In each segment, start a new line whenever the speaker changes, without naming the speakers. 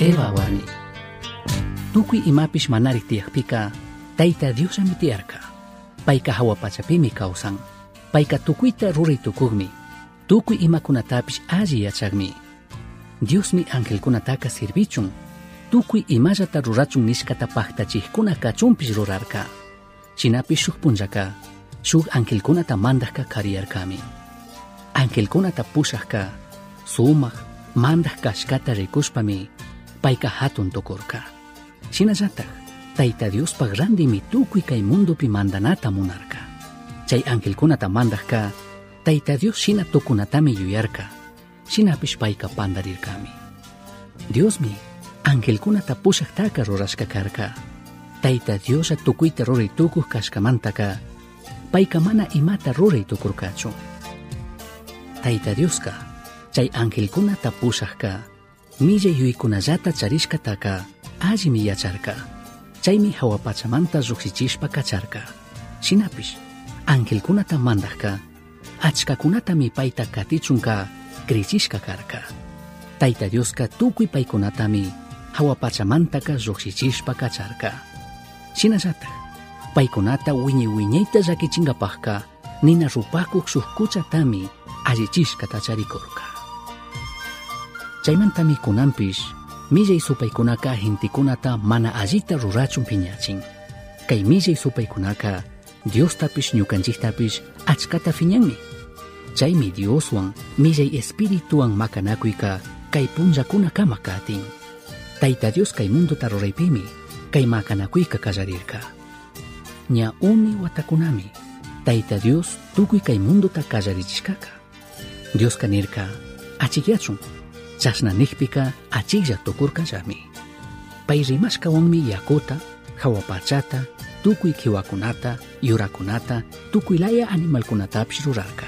Eva warni. Tukui imapis manarik tiakpika, taita diosami tiarka. Paika hawa pachapimi kausan. Paika tukuita ruray tukugmi. Tukui imakunatapis alli yachagmi. Diosmi angelkunataka sirvichun. Tukui imallata rurachun nishkata paktachikuna kachumpis rurarka. Chinapis shuk punllaka, shuk angelkunata mandajka kariyarkami. pusahka, pushajka, sumak, mandaj kashkata rikushpami, payka hatun tukurka. Shinallatak, tayta Diospag randimi tukuy kay mundopi mandanata munarka. Chay angelkunata mandajka, tayta Dios shina tukunatami yuyarka. Shinapish payka pandarirkami. Diosmi, angelkunata pushaktaka rurashka karka. Tayta Diosa tukuyta ruray tukuj kashkamantaka, payka mana imata ruray tukurkachu. Tayta Dioska, chay angelkunata pushajka, millay yuykunallata charishkataka, allimi yacharka. Chaymi hawapachamanta lluqsichishpa kacharka. Shinapish, angelkunata mandajka, achkakunatami payta katichunka, krichishka karka. Tayta Dioska tukuy paykunatami hawapachamantaka lluqsichishpa kacharka. Shinallatak, paykunata wiñay wiñayta llakichinkapajka, nina rupakuq shuk kuchatami allichishkata charikurka. Chaymantami kunanpish, millay supaykunaka hintikunata mana allita rurachun piñachin. Kay millay supaykunaka Diostapish ñukanchiktapish achkata fiñanmi. Chaymi Dioswan millay espirituwan makanakuyka kay punllakuna kama katin. Tayta Dios kay mundota ruraypimi kay makanakuyka kallarirka. Ña uni watakunami Tayta Dios tukuy kay mundota kallarichishkaka. Dios kanirka achikyachun σας να νύχπηκα ατσίγια το κούρκα ζαμί. Παίζει μας καόνμι για κότα, χαουαπατσάτα, τούκουι και ουακουνάτα, γιουρακουνάτα, τούκουι λάια ανιμαλκουνατά ψιρουζάρκα.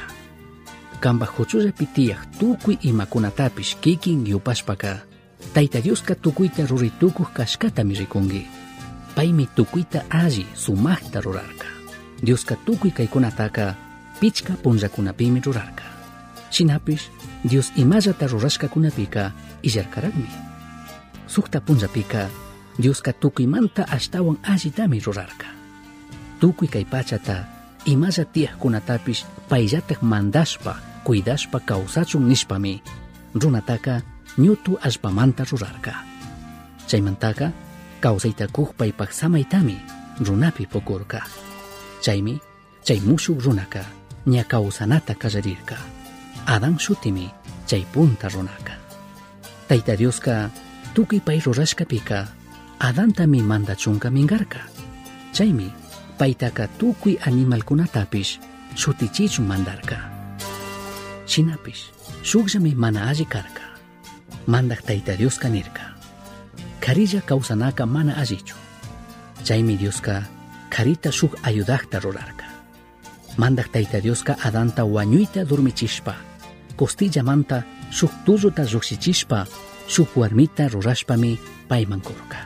Κάμπα χωτσούζα πιτία τούκουι η μακουνατά πισκίκιν γιουπάσπακα, τα ιταδιούσκα τούκουι τα ρουριτούκου κασκάτα μυζικούγγι. Παίμι τούκουι τα άζι, σουμάχτα ρουράρκα. Διούσκα τούκουι καϊκούνατάκα, πίτσκα πούνζακουναπίμι ρουράρκα. Συνάπης, Dios imallata rurashkakunapika illarkaraqmi. Sukta punllapika, Dioska tukuymanta ashtawan allitami rurarka. Tukuy kay pachata imalla tiyaqkunatapish payllatak mandashpa, cuidashpa kawsachun nishpami, runataka ñutu allpamanta rurarka. Chaymantaka, kawsayta kuj paypak samaytami runapi pukurka. Chaymi, chay mushuk runaka ña kawsanata kallarirka. Adan shutimi chay punta runaka. Tayta Dioska tukuy pay rurashkapika Adantami mandachunka mingarka. Chaymi paytaka tukuy animalkunatapish shutichichun mandarka. Shinapish shukllami mana alli karka. Mandak tayta Dioska nirka. Karilla kawsanaka mana allichu. Chaymi Dioska karita shuk ayudakta rurarka. Mandak tayta Dioska Adanta wañuyta durmichishpa, костилла манта, шух тузута зоксичишпа, шух рурашпами, рураспами паиманкурка.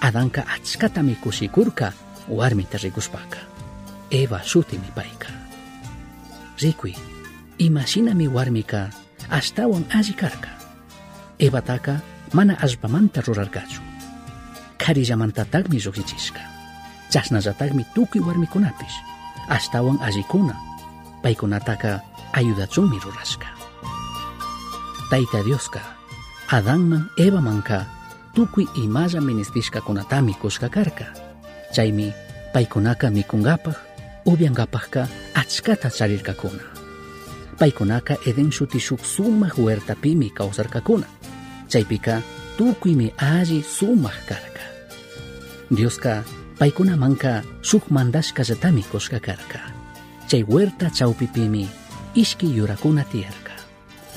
Аданка ацката ми коси курка, уармита рикуспака. Ева шути ми пайка. Рикуи, имашина ми уармика, ази карка. Ева така, мана ажбаманта рураргачу. Кари жаманта так ми зоксичишка. Часна за так ми туки уармикунапиш. Аштауан ажикуна, пайкунатака – ayudachunmi rurashka. Tayta Dioska, Adanman Evamanka tukuy imalla ministishkakunatami kushka karka. Chaymi paykunaka mikunqapaq, upiankapaqka achkata charirkakuna. Paykunaka Eden shuti shuk sumaq huertapimi kawsarkakuna. Chaypika tukuymi alli sumaq karka. Dioska paykunamanka shuk mandashkallatami kushka karka. Chay huerta chawpipimi ishki yurakuna tiyarka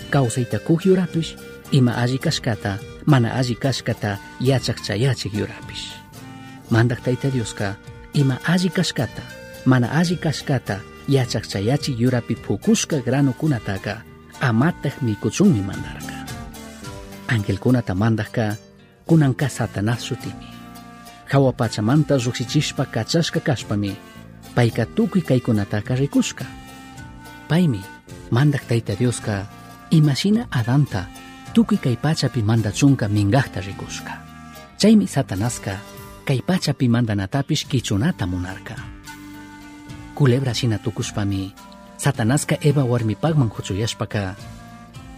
kawsaytakuj yurapish ima aji kashkata mana aji kashkata yachak cha yachaqchayachik yurapish mandaq tayta dioska, ima aji kashkata mana aji kashkata yachak cha yachaqchayachik yurapi phukushqa granukunataqa amataj mikuchunmi mandarqa kunan ka kunanqa satanás shutimi hawa pachamanta lluksichishpa kachashka kashpami paika payka tukuy kaykunataqa rikushqa Paymi mandak tayta Dioska imashina Adanta tukuy kay pachapi mandachunka mingaqta rikushka. Chaymi satanaska kay pachapi mandanatapish kichunata munarka. Culebra shina tukushpami satanaska eva warmipakman huchuyashpaka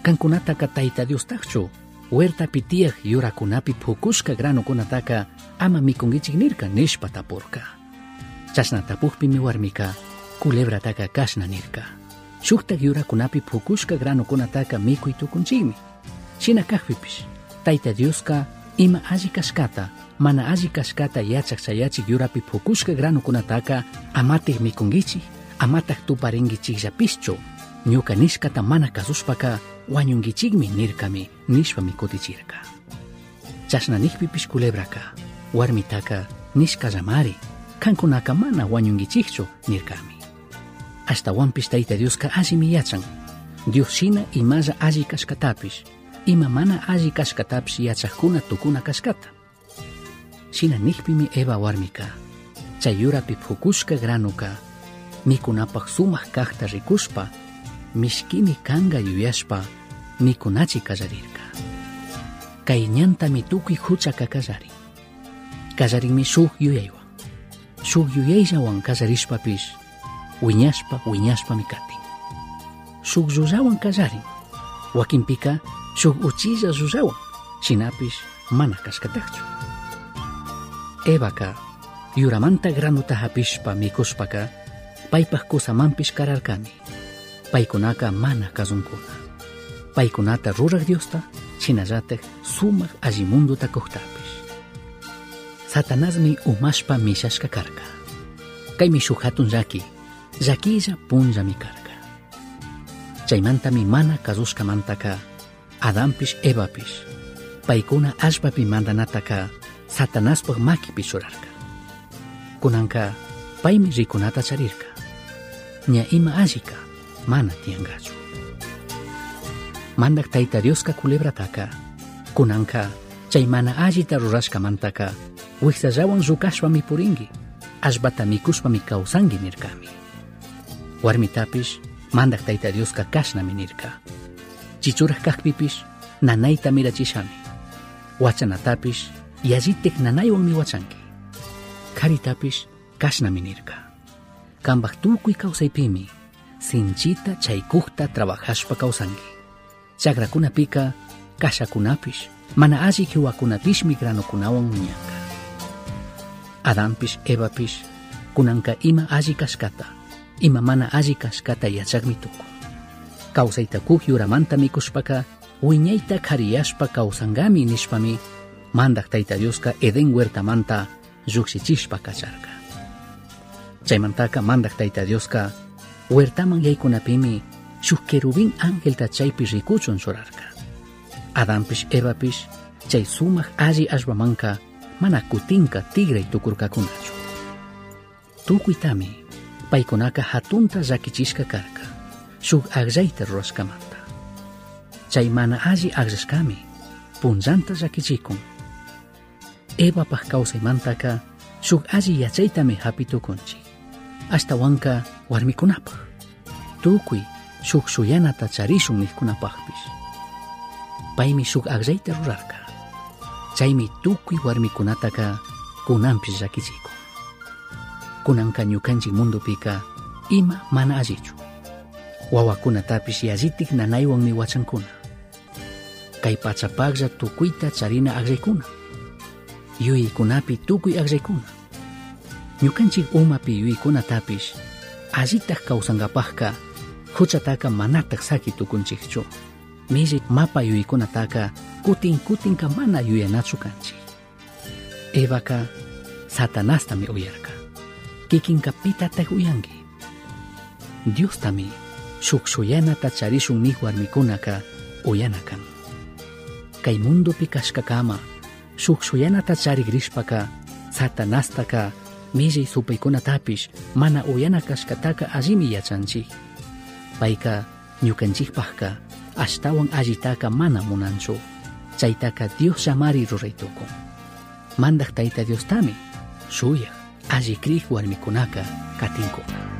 kankunataka tayta diostaqchu huertapi tiyaq yurakunapi phukushka granukunataka ama mikunkichik nirka nishpa tapurka chashna tapukpimi warmika culebrataka kashna nirka shuktak yurakunapi pukushka granukunataka mikuy tukunchikmi shina kaqpipish taita diosqa ima alli kashkata mana alli kashkata yachaq chayachik yurapi pukushka granukunataka amatik mikunkichik amatak tuparinkichikllapishchu. ñuka nishkata mana kasushpaka wañunkichikmi nirkami nishpami chashna nikpipish kulebraka warmitaka nishkallamari kankunaka mana wañunkichikchu nirkami ashtawanpish tayta Dioska allimi yachan Dios shina imalla alli kashkatapish ima mana alli kashkatapish tukuna kashkata shina nikpimi Eva warmika chay yurapi phukushka granuka mikunapaq sumaq kaqta rikushpa mishkimi kanga yuyashpa. Mikunachi kallarirka kay ñantami tukuy huchaka kallarin kallarinmi shuk yuyaywan. Shuk yuyayllawan kallarishpapish wiñashpa wiñashpami katin shuk llullawan kallarin wakinpika shuk uchilla llullawan shinapish mana kashkataqchu Evaka yuramanta granuta hapishpa mikushpaka paypaq kusamanpish kararkani paykunaka mana kazunkuna paykunata ruraq Diosta shinallatak sumaq allimunduta kuqtapish satanasmi umashpa mishashka karka kaymi shuk hatun llaki llakillappunllami karka chaymantami mana karushkamantaka adampish evapish paykuna allpapi mandanataka satanaspaj makipi churarka kunanka paymi rikunata charirka ña ima allika mana tiyankachu mandak tayta culebra culebrataka. Kunanka chay mana allita rurashkamantaka wiksallawan rukashpami purinki allpata mikushpami kawsanki nirkami warmitapish mandak tayta Dioska kashnami nirka chichuraq kaqpipish nanayta mirachishami. Wachanatapish yazitek nanaywanmi wachanki. Karitapish kashnami nirka kanpaq tukuy kawsaypimi sinchita chaykukta trabajashpa kawsanki chakrakunapika kashakunapish mana alli kiwakunapishmi granukunawan wiñanka Adampish Evapish kunanka ima alli kashkata ima mana alli kashkata yachakmi tukun kawsayta kuk yuramanta mikushpaka wiñayta kariyashpa kawsangami nishpami mandak tayta Dioska Eden huertamanta llukshichishpa kacharka. Chaymantaka mandak tayta Dioska huertaman yaykunapimi shuk querubin angelta chaypi rikuchun churarka Adampish Evapish chay sumaq alli allpamanka mana kutinka tigray tukurkakunachu. Tukuytami paykunaka hatunta llakichishka karka. Shuk aqllayta rurashkamanta chay mana alli aqllashkami punllanta llakichikun Evapaq kawsaymantaka shuk alli yachaytami hapitukunchik. Ashtawanka warmikunapaq. Tukuy shuk shuyanata charishun niqkunapaqpish paymi shuk aqllayta rurarka. Chaymi tukuy warmikunataka kunanpish llakichikun kunanka ñukanchik mundupika ima mana allichu. Wawakunatapish yallitik nanaywanmi wachankuna kay pachapaqlla tukuyta charina aqllaykuna yuyaykunapi tukuy aqllaykuna ñukanchik umapi yuyaykunatapish allitaq kawsankapaqka huchataka manataq saki tukunchikchu. Millik mapa yuyaykunataka kutin kutinka mana yuyanachu kanchik. Evaka satanastami uyarka kikinka pitataq uyanki Diostami shuk shuyanata charishun nik warmikunaka uyana kan kay mundupi kashkakama shuk shuyanata charigrishpaka satanastaka millay supaykunatapish mana uyana kashkataka allimi yachanchik payka ñukanchikpaqka ashtawan allitaka mana munanchu. Chaytaka Dios llamari ruraytukun. Mandak tayta Diostami shuyaq alli warmikunaka katinkuna